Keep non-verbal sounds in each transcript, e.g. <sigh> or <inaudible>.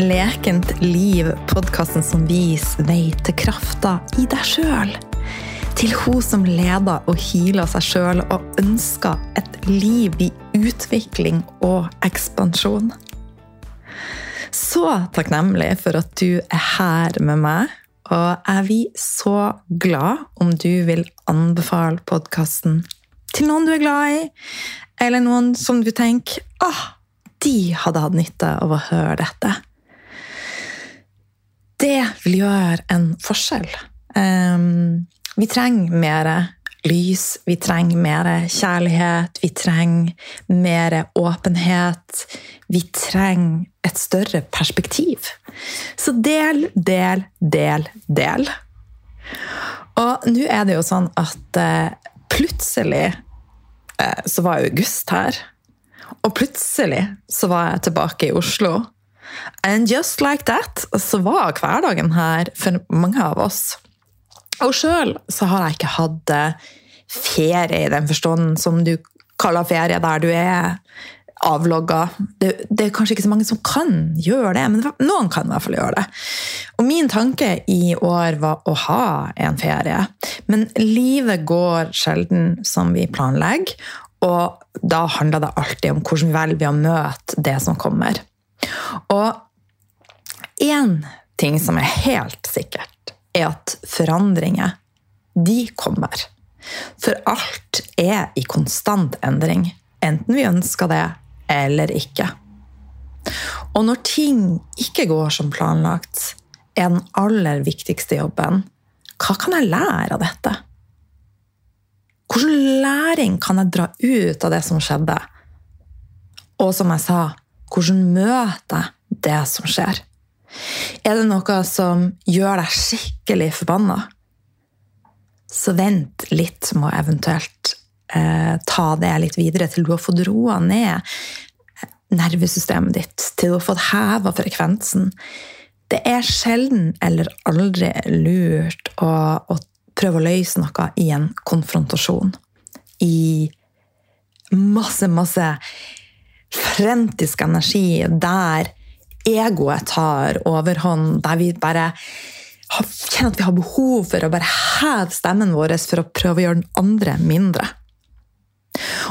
lekent liv, podkasten som viser vei til krafta i deg sjøl. Til hun som leder og healer seg sjøl og ønsker et liv i utvikling og ekspansjon. Så takknemlig for at du er her med meg, og jeg blir så glad om du vil anbefale podkasten til noen du er glad i, eller noen som du tenker ah, de hadde hatt nytte av å høre dette. Det vil gjøre en forskjell. Um, vi trenger mer lys, vi trenger mer kjærlighet, vi trenger mer åpenhet. Vi trenger et større perspektiv. Så del, del, del, del. Og nå er det jo sånn at uh, plutselig uh, så var august her. Og plutselig så var jeg tilbake i Oslo. And just like that så var hverdagen her for mange av oss. Og sjøl så har jeg ikke hatt eh, ferie i den forstand som du kaller ferie, der du er avlogga. Det, det, er kanskje ikke så mange som kan gjøre det, men noen kan i hvert fall gjøre det. Og min tanke i år var å ha en ferie. Men livet går sjelden som vi planlegger, og da handler det alltid om hvordan vi velger å møte det som kommer. Og én ting som er helt sikkert, er at forandringer, de kommer. For alt er i konstant endring, enten vi ønsker det eller ikke. Og når ting ikke går som planlagt, er den aller viktigste jobben hva kan jeg lære av dette? Hvilken læring kan jeg dra ut av det som skjedde? Og som jeg sa, hvordan møter jeg det som skjer? Er det noe som gjør deg skikkelig forbanna? Så vent litt med å eventuelt eh, ta det litt videre til du har fått roa ned nervesystemet ditt, til du har fått heva frekvensen. Det er sjelden eller aldri lurt å, å prøve å løse noe i en konfrontasjon. I masse, masse frentisk energi der egoet tar overhånd, der vi bare kjenner at vi har behov for å bare heve stemmen vår for å prøve å gjøre den andre mindre.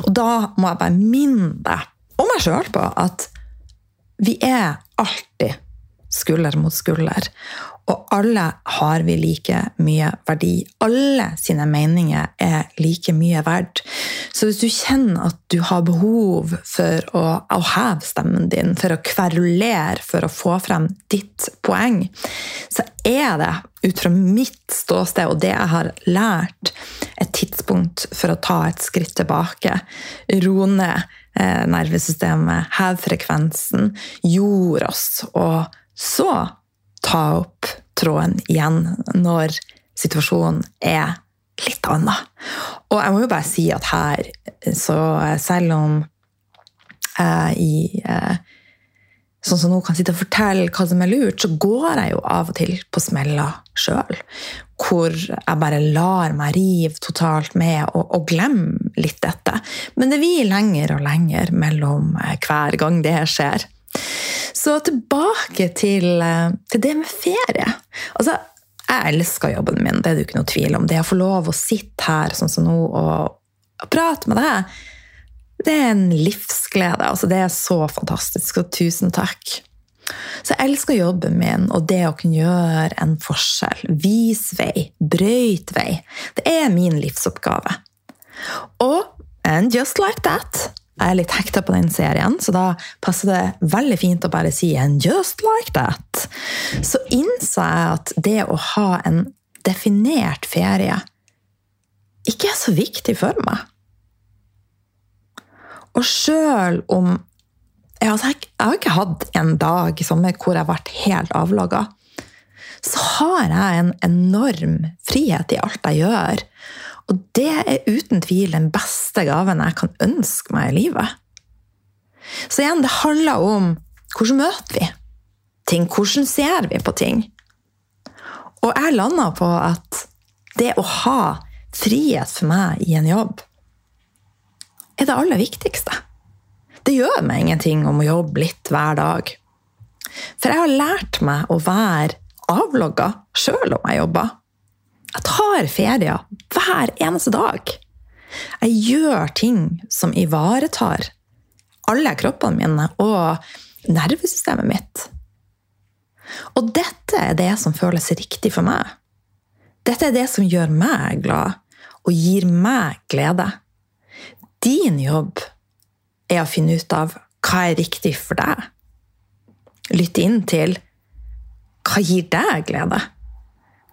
Og da må jeg bare minne deg, og meg sjøl, på at vi er alltid skulder mot skulder. Og alle har vi like mye verdi. Alle sine meninger er like mye verdt. Så hvis du kjenner at du har behov for å, å heve stemmen din, for å kverulere for å få frem ditt poeng, så er det ut fra mitt ståsted og det jeg har lært, et tidspunkt for å ta et skritt tilbake. Roe ned eh, nervesystemet, heve frekvensen, jord oss, og så ta opp tråden igjen når situasjonen er litt annen. Og jeg må jo bare si at her, så selv om jeg i eh, Sånn som nå kan sitte og fortelle hva som er lurt, så går jeg jo av og til på smeller sjøl. Hvor jeg bare lar meg rive totalt med og, og glemme litt dette. Men det blir lenger og lenger mellom eh, hver gang det skjer. Så tilbake til, eh, til det med ferie. Altså, jeg elsker jobben min, det er det ikke noe tvil om. Det å få lov å sitte her sånn som nå og, og prate med deg, det er en livsglede. Altså, det er så fantastisk, og tusen takk. Så jeg elsker jobben min og det å kunne gjøre en forskjell. Vis vei, brøyt vei. Det er min livsoppgave. Og and just like that jeg er litt hekta på den serien, så da passer det veldig fint å bare si en 'just like that'. Så innså jeg at det å ha en definert ferie ikke er så viktig for meg. Og sjøl om jeg altså, jeg har ikke hatt en dag i sommer hvor jeg vært helt avlogga. så har jeg en enorm frihet i alt jeg gjør. Og det er uten tvil den beste gaven jeg kan ønske meg i livet. Så igjen, det handler om hvordan møter vi ting? Hvordan ser vi på ting? Og jeg landa på at det å ha frihet for meg i en jobb er det aller viktigste. det gjør meg ingenting om å jobbe litt hver dag. For jeg har lært meg å være avlogga sjøl om jeg jobber. Jeg tar ferier hver eneste dag. Jeg gjør ting som ivaretar alle kroppene mine og nervesystemet mitt. Og dette er det som føles riktig for meg. Dette er det som gjør meg glad og gir meg glede. Din jobb er å finne ut av hva er riktig for deg. Lytte inn til hva gir deg glede?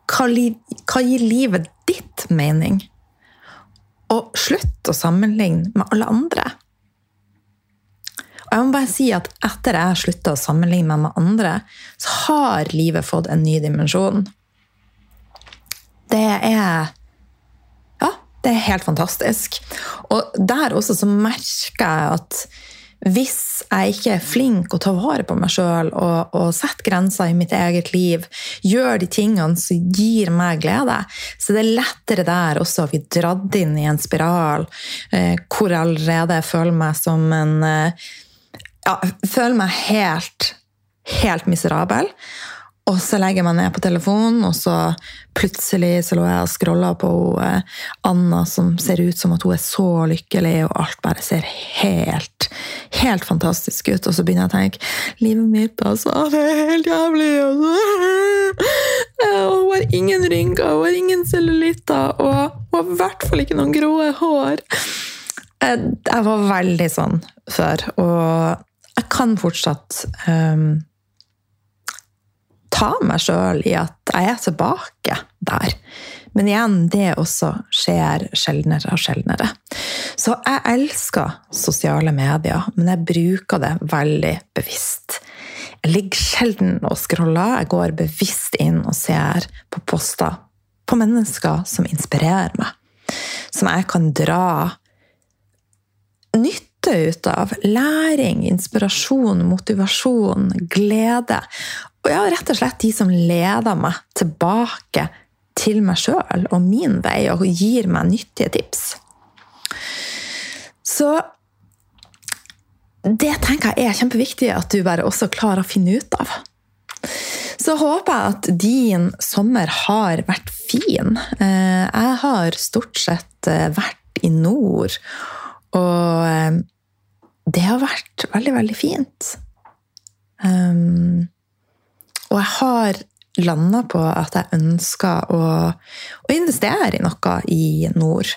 Hva, gir livet ditt mening? Og slutt å sammenligne med alle andre. Og jeg må bare si at etter jeg slutta å sammenligne meg med andre, så har livet fått en ny dimensjon. Det er Ja, det er helt fantastisk. Og der også så merker jeg at hvis jeg ikke er flink å ta vare på meg sjøl og, og sette grenser i mitt eget liv, gjør de tingene som gir meg glede, så det er lettere der også å bli dratt inn i en spiral eh, hvor jeg allerede føler meg som en eh, Ja, føler meg helt, helt miserabel. Og så legger jeg meg ned på telefonen, og så plutselig så lå jeg og scrolla på uh, Anna som ser ut som at hun er så lykkelig, og alt bare ser helt, helt fantastisk ut. Og så begynner jeg å tenke livet mitt, altså, det er helt jævlig. Altså. Hun har ingen rynker, hun har ingen cellulitter, og hun har i hvert fall ikke noen grå hår. Jeg var veldig sånn før, og jeg kan fortsatt um, ta meg sjøl i at jeg er tilbake der. Men igjen, det også skjer sjeldnere og sjeldnere. Så jeg elsker sosiale medier, men jeg bruker det veldig bevisst. Jeg ligger sjelden og scroller. Jeg går bevisst inn og ser på poster på mennesker som inspirerer meg. Som jeg kan dra nytte ut av. Læring, inspirasjon, motivasjon, glede. Og ja, rett og slett de som leder meg tilbake til meg sjøl og min vei, og gir meg nyttige tips. Så det tenker jeg er kjempeviktig at du bare også klarer å finne ut av. Så håper jeg at din sommer har vært fin. Eh, jeg har stort sett eh, vært i nord, og eh, det har vært veldig, veldig fint. Um, og jeg har landa på at jeg ønsker å, å, investere i noe i nord.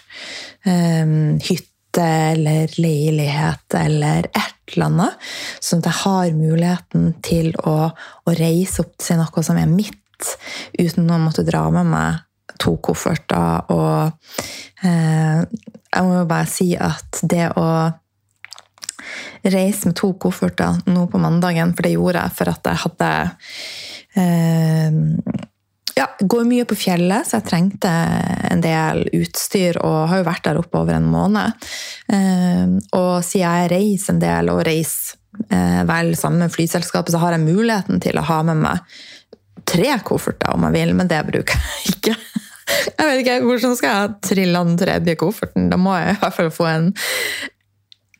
Um, hytte eller leilighet eller et eller annet. Sånn at jeg har muligheten til å, å reise opp til noe som er mitt, uten å måtte dra med meg to kofferter. Og eh, jeg må jo bare si at det å reise med to kofferter nå på mandagen, for det gjorde jeg for at jeg hadde eh, ja, går mye på fjellet, så jeg trengte en del utstyr og har jo vært der oppe over en måned. Eh, og siden jeg reiser en del, og reiser eh, vel sammen med flyselskapet, så har jeg muligheten til å ha med meg tre kofferter om jeg vil, men det bruker jeg ikke. <laughs> Jeg vet ikke, Hvordan skal jeg trille den tredje kofferten? Da må jeg i hvert fall få en,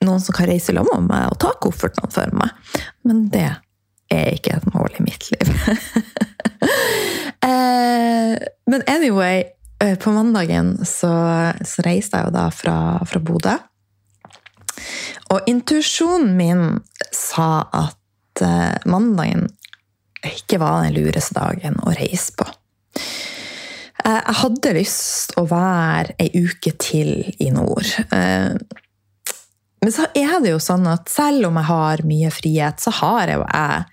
noen som kan reise sammen med meg og ta koffertene for meg. Men det er ikke et mål i mitt liv. <laughs> eh, men anyway, eh, på mandagen så, så reiste jeg jo da fra, fra Bodø. Og intuisjonen min sa at eh, mandagen ikke var den lureste dagen å reise på. Eh, jeg hadde lyst å være ei uke til i nord. Eh, men så er det jo sånn at selv om jeg har mye frihet, så har jeg jo jeg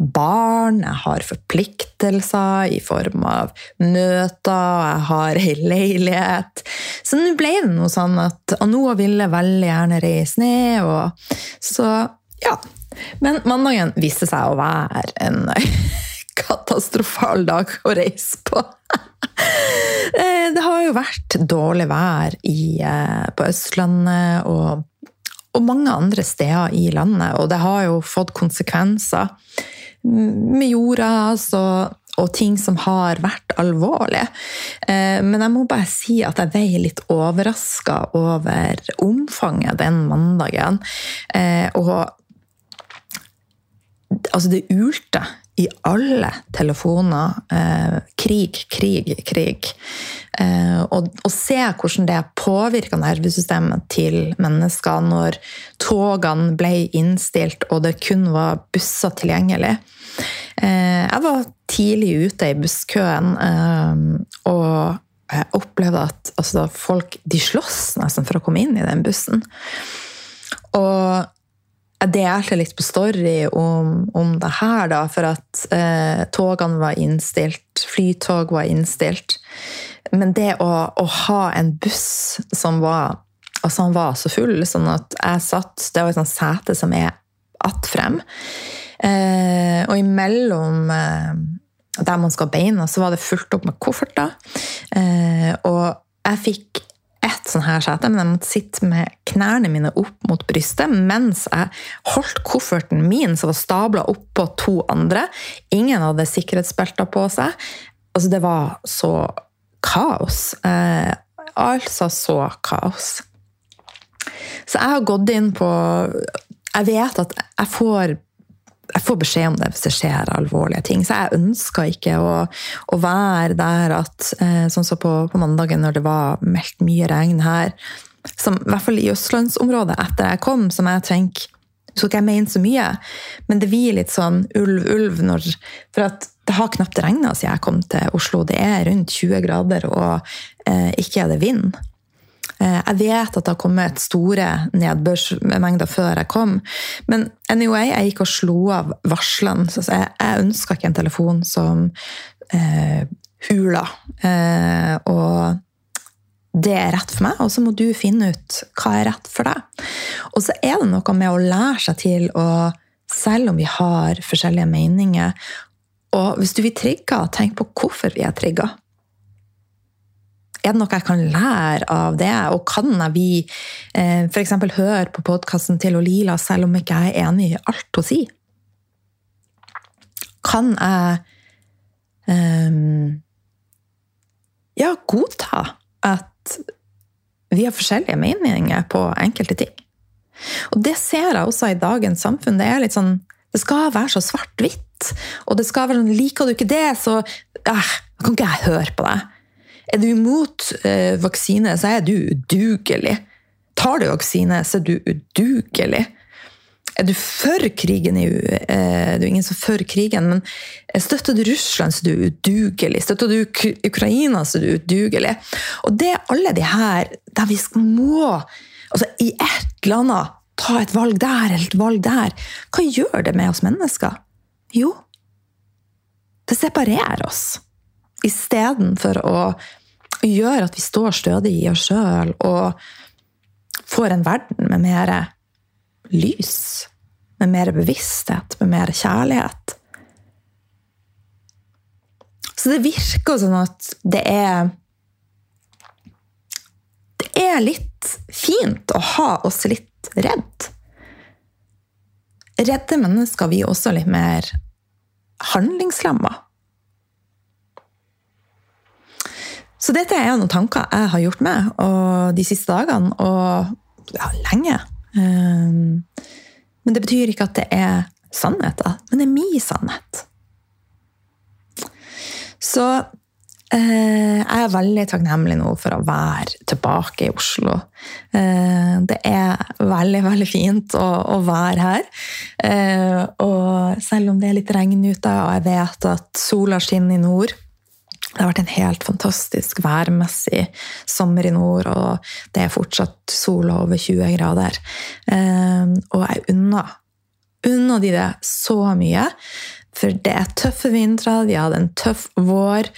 barn, jeg har forpliktelser i form av møter, jeg har ei leilighet. Så nå ble det noe sånn at Og nå ville veldig gjerne reise ned, og så ja. Men mandagen viste seg å være en <laughs> katastrofal dag å reise på. <laughs> Eh, det har jo vært dårlig vær i, eh, på Østlandet og og mange andre steder i landet. Og det har jo fått konsekvenser med jorda. Altså, og ting som har vært alvorlige. Eh, men jeg må bare si at jeg veier litt overraska over omfanget den mandagen. Eh, og altså det ulte i alle telefoner. Eh, krig, krig, krig. Eh, og, og, se hvordan det påvirka nervesystemet til mennesker når togene ble innstilt og det kun var busser tilgjengelig. Eh, jeg var tidlig ute i busskøen eh, og jeg opplevde at altså, folk de sloss nesten for å komme inn i den bussen. Og jeg delte litt på Story om, om det her, da, for at eh, togene var innstilt. Flytog var innstilt. Men det å, å, ha en buss som var Altså, han var så full, sånn at jeg satt Det var et sånt sete som er att frem. Eh, og imellom eh, der man skal beina, så var det fullt opp med kofferter. Eh, og jeg fikk ett sånn her sete, men jeg måtte sitte med knærne mine opp mot brystet mens jeg holdt kofferten min, som var stabla oppå to andre. Ingen hadde sikkerhetsbelter på seg. Altså, det var så kaos. Eh, altså så kaos. Så jeg har gått inn på Jeg vet at jeg får jeg får beskjed om det hvis det skjer alvorlige ting. Så jeg ønska ikke å, å, være der at eh, Sånn som på, på, mandagen, når det var meldt mye regn her, som, i hvert fall i østlandsområdet etter jeg kom, som jeg tenker Så ikke jeg mene så mye, men det blir litt sånn ulv, ulv når For at det har knapt regna siden jeg kom til Oslo. Det er rundt 20 grader, og eh, ikke er det vind. Eh, jeg vet at det har kommet store nedbørsmengder før jeg kom, men anyway, jeg gikk og slo av varslene. Så jeg, jeg ønska ikke en telefon som eh, hula. Eh, og det er rett for meg, og så må du finne ut hva er rett for deg. Og så er det noe med å lære seg til å, selv om vi har forskjellige meninger Og hvis du blir trigga, tenk på hvorfor vi er trigga. Er det noe jeg kan lære av det? Og kan jeg vi eh, f.eks. høre på podkasten til Lila selv om ikke jeg er enig i alt hun sier? Kan jeg um, ja, godta at vi har forskjellige meninger på enkelte ting? Og det ser jeg også i dagens samfunn. Det er litt sånn det skal være så svart-hvitt. Og det skal være sånn Liker du ikke det, så eh, kan ikke jeg høre på deg. Er du imot eh, vaksine, så er du udugelig. Tar du vaksine, så er du udugelig. Er du for krigen i eh, det er ingen som er for krigen, men støtter du Russland, så er du udugelig. Støtter du Ukraina, så er du udugelig. Og det er alle de her der vi må altså I et eller annet ta et valg der eller et valg der. Hva gjør det med oss mennesker? Jo, det separerer oss. Istedenfor å gjør at vi står stødig i oss sjøl og får en verden med mer lys, med mer bevissthet, med mer kjærlighet. Så det virker sånn at det er Det er litt fint å ha oss litt redd. Redde mennesker vi også litt mer handlingslamma. Så dette er noen tanker jeg har gjort meg de siste dagene, og ja, lenge. Um, men det betyr ikke at det er sannheter, men det er min sannhet. Så eh, jeg er veldig takknemlig nå for å være tilbake i Oslo. Eh, det er veldig, veldig fint å, å være her. Eh, og selv om det er litt regn ute, og jeg vet at sola skinner i nord det har vært en helt fantastisk værmessig sommer i nord, og det er fortsatt sol over 20 grader. Ehm, og jeg unner, unner de det så mye. For det er tøffe vintre, de hadde en tøff vår.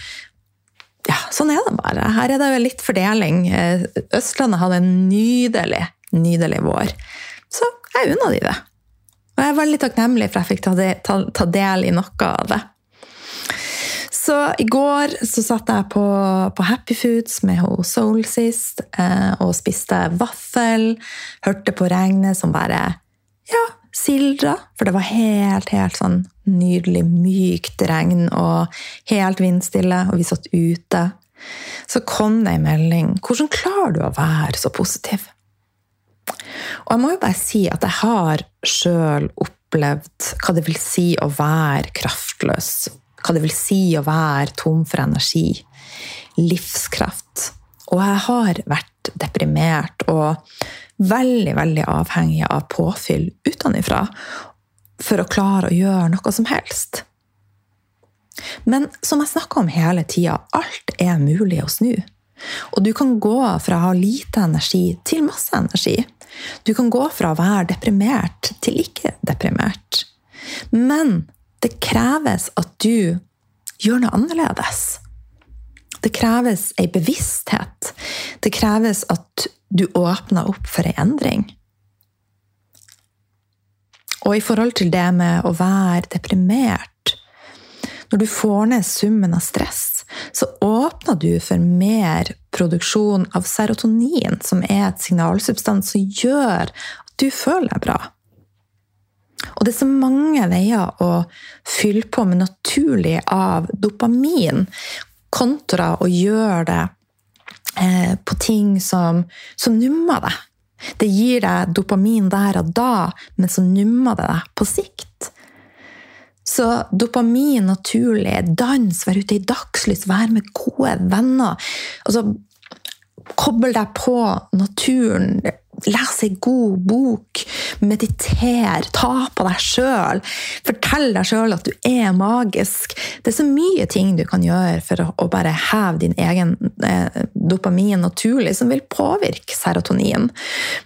Ja, sånn er det bare. Her er det jo litt fordeling. Eh, Østlandet hadde en nydelig, nydelig vår. Så jeg unna de det. Og jeg er veldig takknemlig for at jeg fikk ta del i noe av det. Så i går så satt jeg på, på Happy Foods med henne Soul sist eh, og spiste vaffel. Hørte på regnet som bare ja, sildra, for det var helt, helt sånn nydelig mykt regn og helt vindstille, og vi satt ute. Så kom det ei melding. 'Hvordan klarer du å være så positiv?' Og jeg må jo bare si at jeg har sjøl opplevd hva det vil si å være kraftløs. Hva det vil si å være tom for energi. Livskraft. Og jeg har vært deprimert og veldig, veldig avhengig av påfyll utenfra for å klare å gjøre noe som helst. Men som jeg snakker om hele tida, alt er mulig å snu. Og du kan gå fra å ha lite energi til masse energi. Du kan gå fra å være deprimert til ikke deprimert. Men det kreves at du gjør noe annerledes. Det kreves ei bevissthet. Det kreves at du åpner opp for ei endring. Og i forhold til det med å være deprimert Når du får ned summen av stress, så åpner du for mer produksjon av serotonin, som er et signalsubstans som gjør at du føler deg bra. Og det er så mange veier å fylle på med naturlig av dopamin, kontra å gjøre det eh, på ting som, som nummer deg. Det gir deg dopamin der og da, men så nummer det deg på sikt. Så dopamin naturlig, dans, være ute i dagslys, være med gode venner. Altså, Kobl deg på naturen, Les ei god bok, mediter, ta på deg sjøl. Fortell deg sjøl at du er magisk. Det er så mye ting du kan gjøre for å, bare heve din egen eh, dopamin naturlig, som vil påvirke serotonin.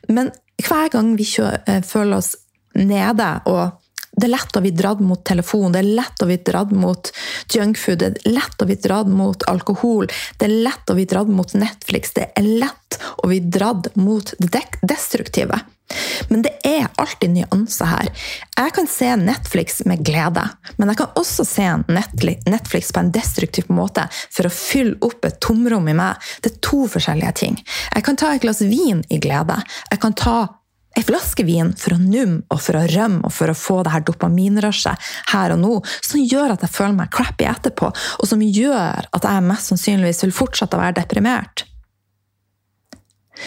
Men hver gang vi eh, føler oss nede og det er lett å bli dratt mot telefon, det er lett å bli dratt mot junkfood, det er lett å bli dratt mot alkohol, det er lett å bli dratt mot Netflix, det er lett å bli dratt mot det destruktive. Men det er alltid nyanser her. Jeg kan se Netflix med glede, men jeg kan også se Netflix på en destruktiv måte for å fylle opp et tomrom i meg. Det er to forskjellige ting. Jeg kan ta et glass vin i glede. Jeg kan ta ei flaske vin for å numme og for å rømme og for å få det her dopaminrushet her og nå, som gjør at jeg føler meg crappy etterpå, og som gjør at jeg mest sannsynligvis vil fortsette å være deprimert.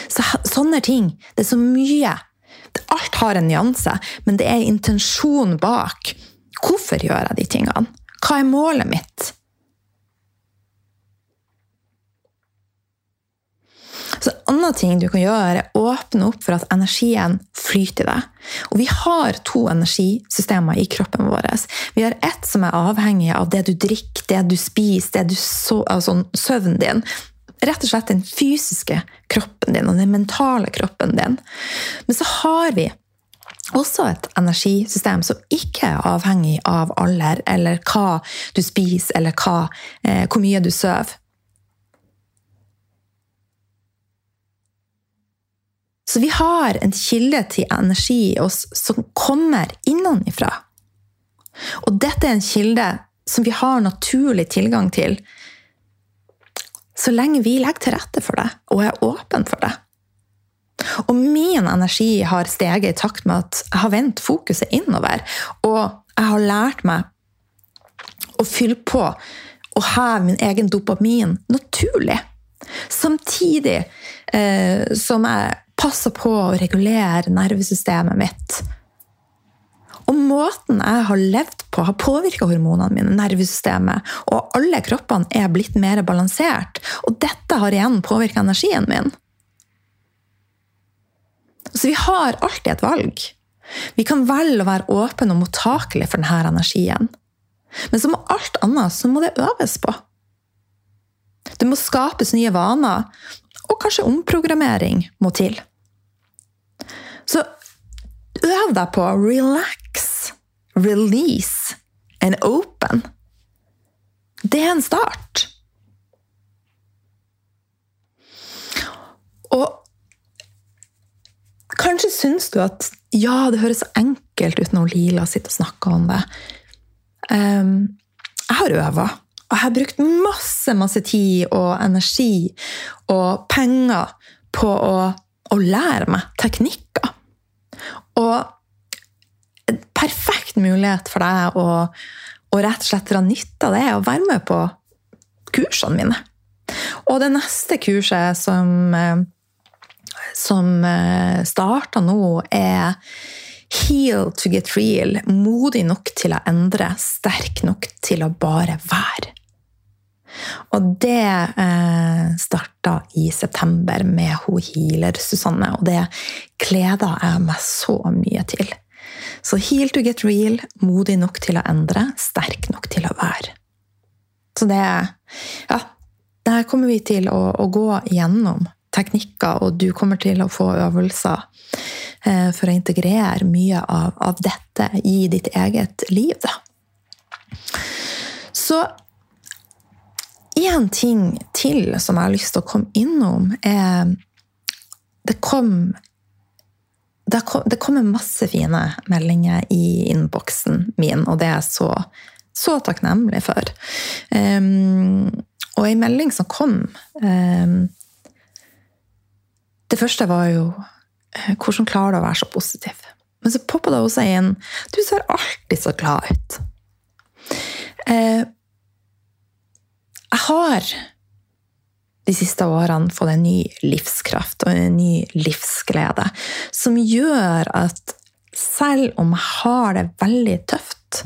Så, sånne ting. Det er så mye. Alt har en nyanse, men det er intensjonen bak. Hvorfor gjør jeg de tingene? Hva er målet mitt? En annen ting du kan gjøre, er åpne opp for at energien flyter i deg. Og vi har to energisystemer i kroppen vår. Vi har ett som er avhengig av det du drikker, det du spiser, det du so altså søvnen din. Rett og slett den fysiske kroppen din og den mentale kroppen din. Men så har vi også et energisystem som ikke er avhengig av alder eller hva du spiser eller hva, eh, hvor mye du sover. Så vi har en kilde til energi i oss som kommer innenfra. Og dette er en kilde som vi har naturlig tilgang til så lenge vi legger til rette for det og er åpen for det. Og min energi har steget i takt med at jeg har vendt fokuset innover. Og jeg har lært meg å fylle på og heve min egen dopamin naturlig. Samtidig eh, som jeg passer på å regulere nervesystemet mitt. Og måten jeg har levd på, har påvirka hormonene mine, nervesystemet, og alle kroppene er blitt mer balansert. Og dette har igjen påvirka energien min. Så vi har alltid et valg. Vi kan velge å være åpne og mottakelige for denne energien. Men som alt annet så må det øves på. Det må skapes nye vaner, og kanskje omprogrammering må til. Så øv deg på relax, release and open. Det er en start. Og kanskje syns du at ja, det høres så enkelt ut når Lila sitter og snakker om det. Um, jeg har øva. Og jeg har brukt masse, masse tid og energi og penger på å, å lære meg teknikker. Og perfekt mulighet for deg å, å rett og slett dra nytte av det og være med på kursene mine. Og det neste kurset som, eh, som eh, starter nå, er Heal to get real. Modig nok til å endre, sterk nok til å bare være. Og det eh, starta i september med hun healer Susanne, og det kleder jeg meg så mye til. Så heal to get real, modig nok til å endre, sterk nok til å være. Så det Ja, der kommer vi til å, å gå gjennom teknikker, og du kommer til å få øvelser eh, for å integrere mye av, av dette i ditt eget liv. Da. Så én ting til som jeg har lyst til å komme innom, er Det kom det, kom, det kommer masse fine meldinger i innboksen min, og det er jeg så, så takknemlig for. Um, og ei melding som kom um, Det første var jo eh, hvordan klarer du å være så positiv? Men så poppa det også inn Du ser alltid så glad ut. Uh, jeg har de siste årene fått en ny livskraft og en ny livsglede som gjør at selv om jeg har det veldig tøft,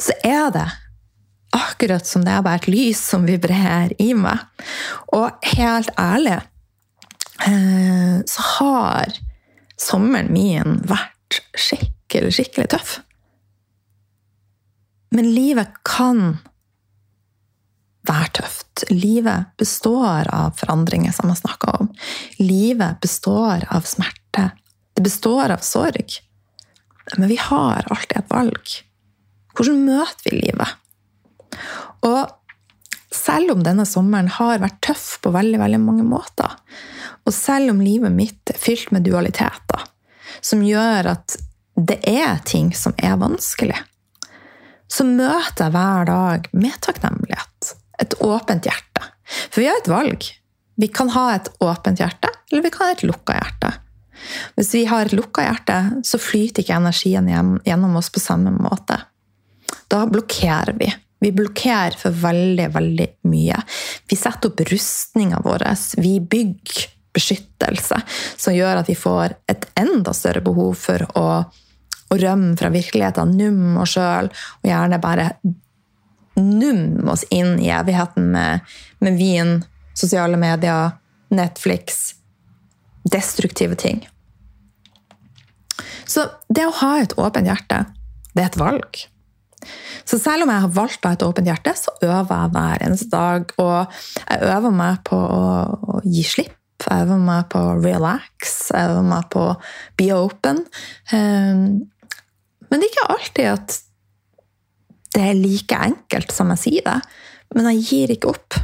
så er det akkurat som det er bare et lys som vibrerer i meg. Og helt ærlig eh, så har sommeren min vært skikkelig, skikkelig tøff. Men livet kan være tøft. Livet består av forandringer, som jeg snakka om. Livet består av smerte. Det består av sorg. Men vi har alltid et valg. Hvordan møter vi livet? Og selv om denne sommeren har vært tøff på veldig, veldig mange måter, og selv om livet mitt er fylt med dualiteter, som gjør at det er ting som er vanskelig, så møter jeg hver dag med takknemlighet et åpent hjerte. For vi har et valg. Vi kan ha et åpent hjerte, eller vi kan ha et lukka hjerte. Hvis vi har et lukka hjerte, så flyter ikke energien gjennom oss på samme måte. Da blokkerer vi. Vi blokkerer for veldig, veldig mye. Vi setter opp rustninga vår. Vi bygger beskyttelse, som gjør at vi får et enda større behov for å, å rømme fra virkeligheten, numme oss sjøl, og gjerne bare numme oss inn i evigheten med, med vin, sosiale medier, Netflix Destruktive ting. Så det å ha et åpent hjerte, det er et valg. Så selv om jeg har valgt å ha et åpent hjerte, så øver jeg hver eneste dag. Og jeg øver meg på å, gi slipp. Jeg øver meg på å relax. Jeg øver meg på å be open. Ehm, men det er ikke alltid at det er like enkelt som jeg sier det, men jeg gir ikke opp.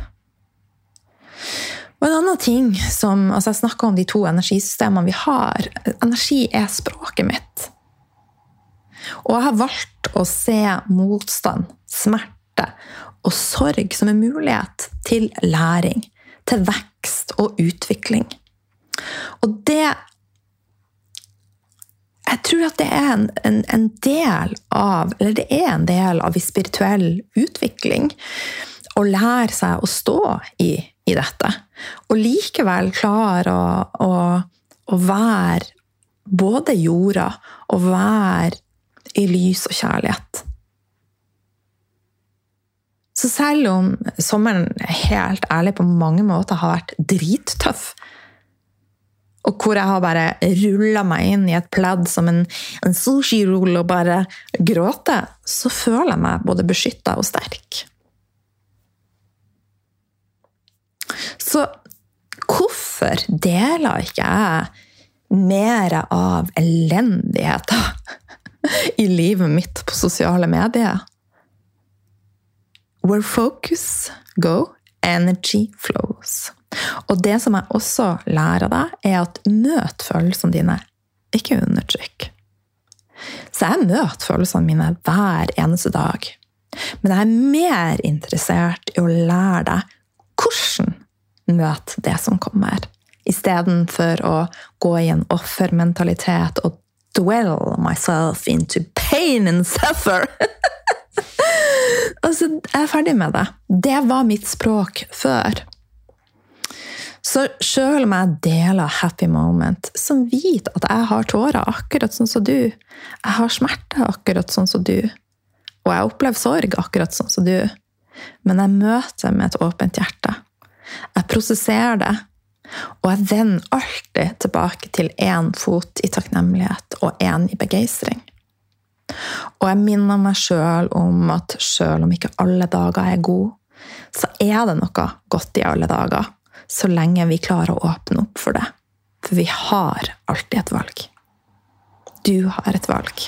Og en annen ting som altså Jeg snakka om de to energisystemene vi har. Energi er språket mitt. Og jeg har valgt å se motstand, smerte og sorg som en mulighet til læring, til vekst og utvikling. Og det jeg tror at det er en, en, en, del av Eller det er en del av spirituell utvikling å lære seg å stå i, i dette. Og likevel klare å, å, å, være både jorda og være i lys og kjærlighet. Så selv om sommeren helt ærlig på mange måter har vært drittøff, og hvor jeg har bare rulla meg inn i et pledd som en, en sushirull og bare gråter, så føler jeg meg både beskytta og sterk. Så hvorfor deler ikke jeg mer av elendigheter <laughs> i livet mitt på sosiale medier? Where focus go, energy flows. Og det som jeg også lærer deg, er at møt følelsene dine, ikke undertrykk. Så jeg møter følelsene mine hver eneste dag. Men jeg er mer interessert i å lære deg hvordan møte det som kommer, istedenfor å gå i en offermentalitet og dwell myself into pain and suffer. <laughs> altså, jeg er ferdig med det. Det var mitt språk før. Så sjøl om jeg deler happy moment, så vit at jeg har tårer akkurat sånn som du. Jeg har smerte akkurat sånn som du. Og jeg opplever sorg akkurat sånn som du. Men jeg møter med et åpent hjerte. Jeg prosesserer det. Og jeg vender alltid tilbake til én fot i takknemlighet og én i begeistring. Og jeg minner meg sjøl om at sjøl om ikke alle dager er gode, så er det noe godt i alle dager så lenge vi klarer å åpne opp for det. For vi har alltid et valg. Du har et valg.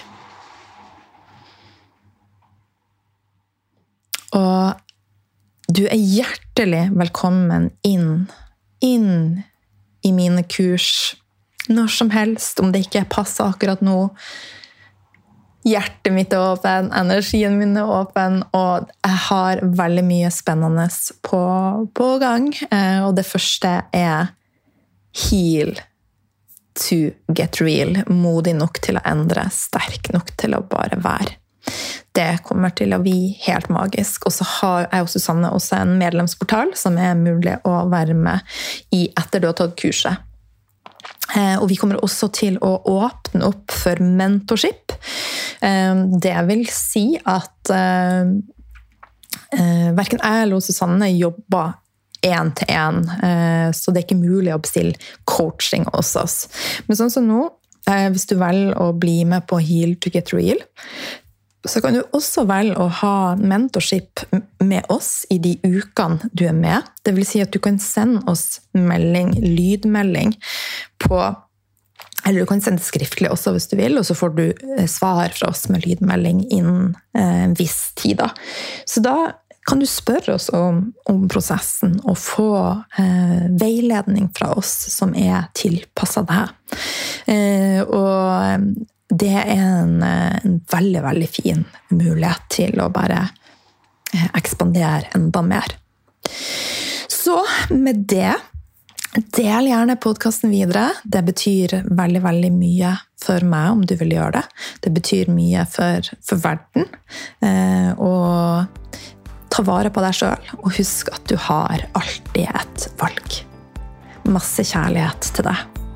Og du er hjertelig velkommen inn, inn i mine kurs når som helst, om det ikke passer akkurat nå. Hjertet mitt er åpen, energien min er åpen, og jeg har veldig mye spennende på, på gang. Eh, og det første er heal to get real. Modig nok til å endre, sterk nok til å bare være. Det kommer til å bli helt magisk. Og så har jeg og Susanne også en medlemsportal som er mulig å være med i etter du har tatt kurset. Eh, og vi kommer også til å åpne opp for mentorship. Eh, det vil si at eh, verken jeg eller Susanne jobber én til én, så det er ikke mulig å bestille coaching hos oss. Men sånn som nå, hvis du velger å bli med på Heal to get real, så kan du også velge å ha mentorship med oss i de ukene du er med. Det vil si at du kan sende oss melding, lydmelding på eller du kan sende skriftlig også hvis du vil, og så får du eh, svar fra oss med lydmelding innen eh, en viss tid. Da. Så da kan du spørre oss om, om prosessen og få eh, veiledning fra oss som er tilpassa deg. Eh, og det er en, eh, en, veldig, veldig fin mulighet til å bare eh, ekspandere enda mer. Så med det Del gjerne podkasten videre. Det betyr veldig, veldig mye for meg om du vil gjøre det. Det betyr mye for, for verden. Eh, og ta vare på deg sjøl, og husk at du har alltid et valg. Masse kjærlighet til deg.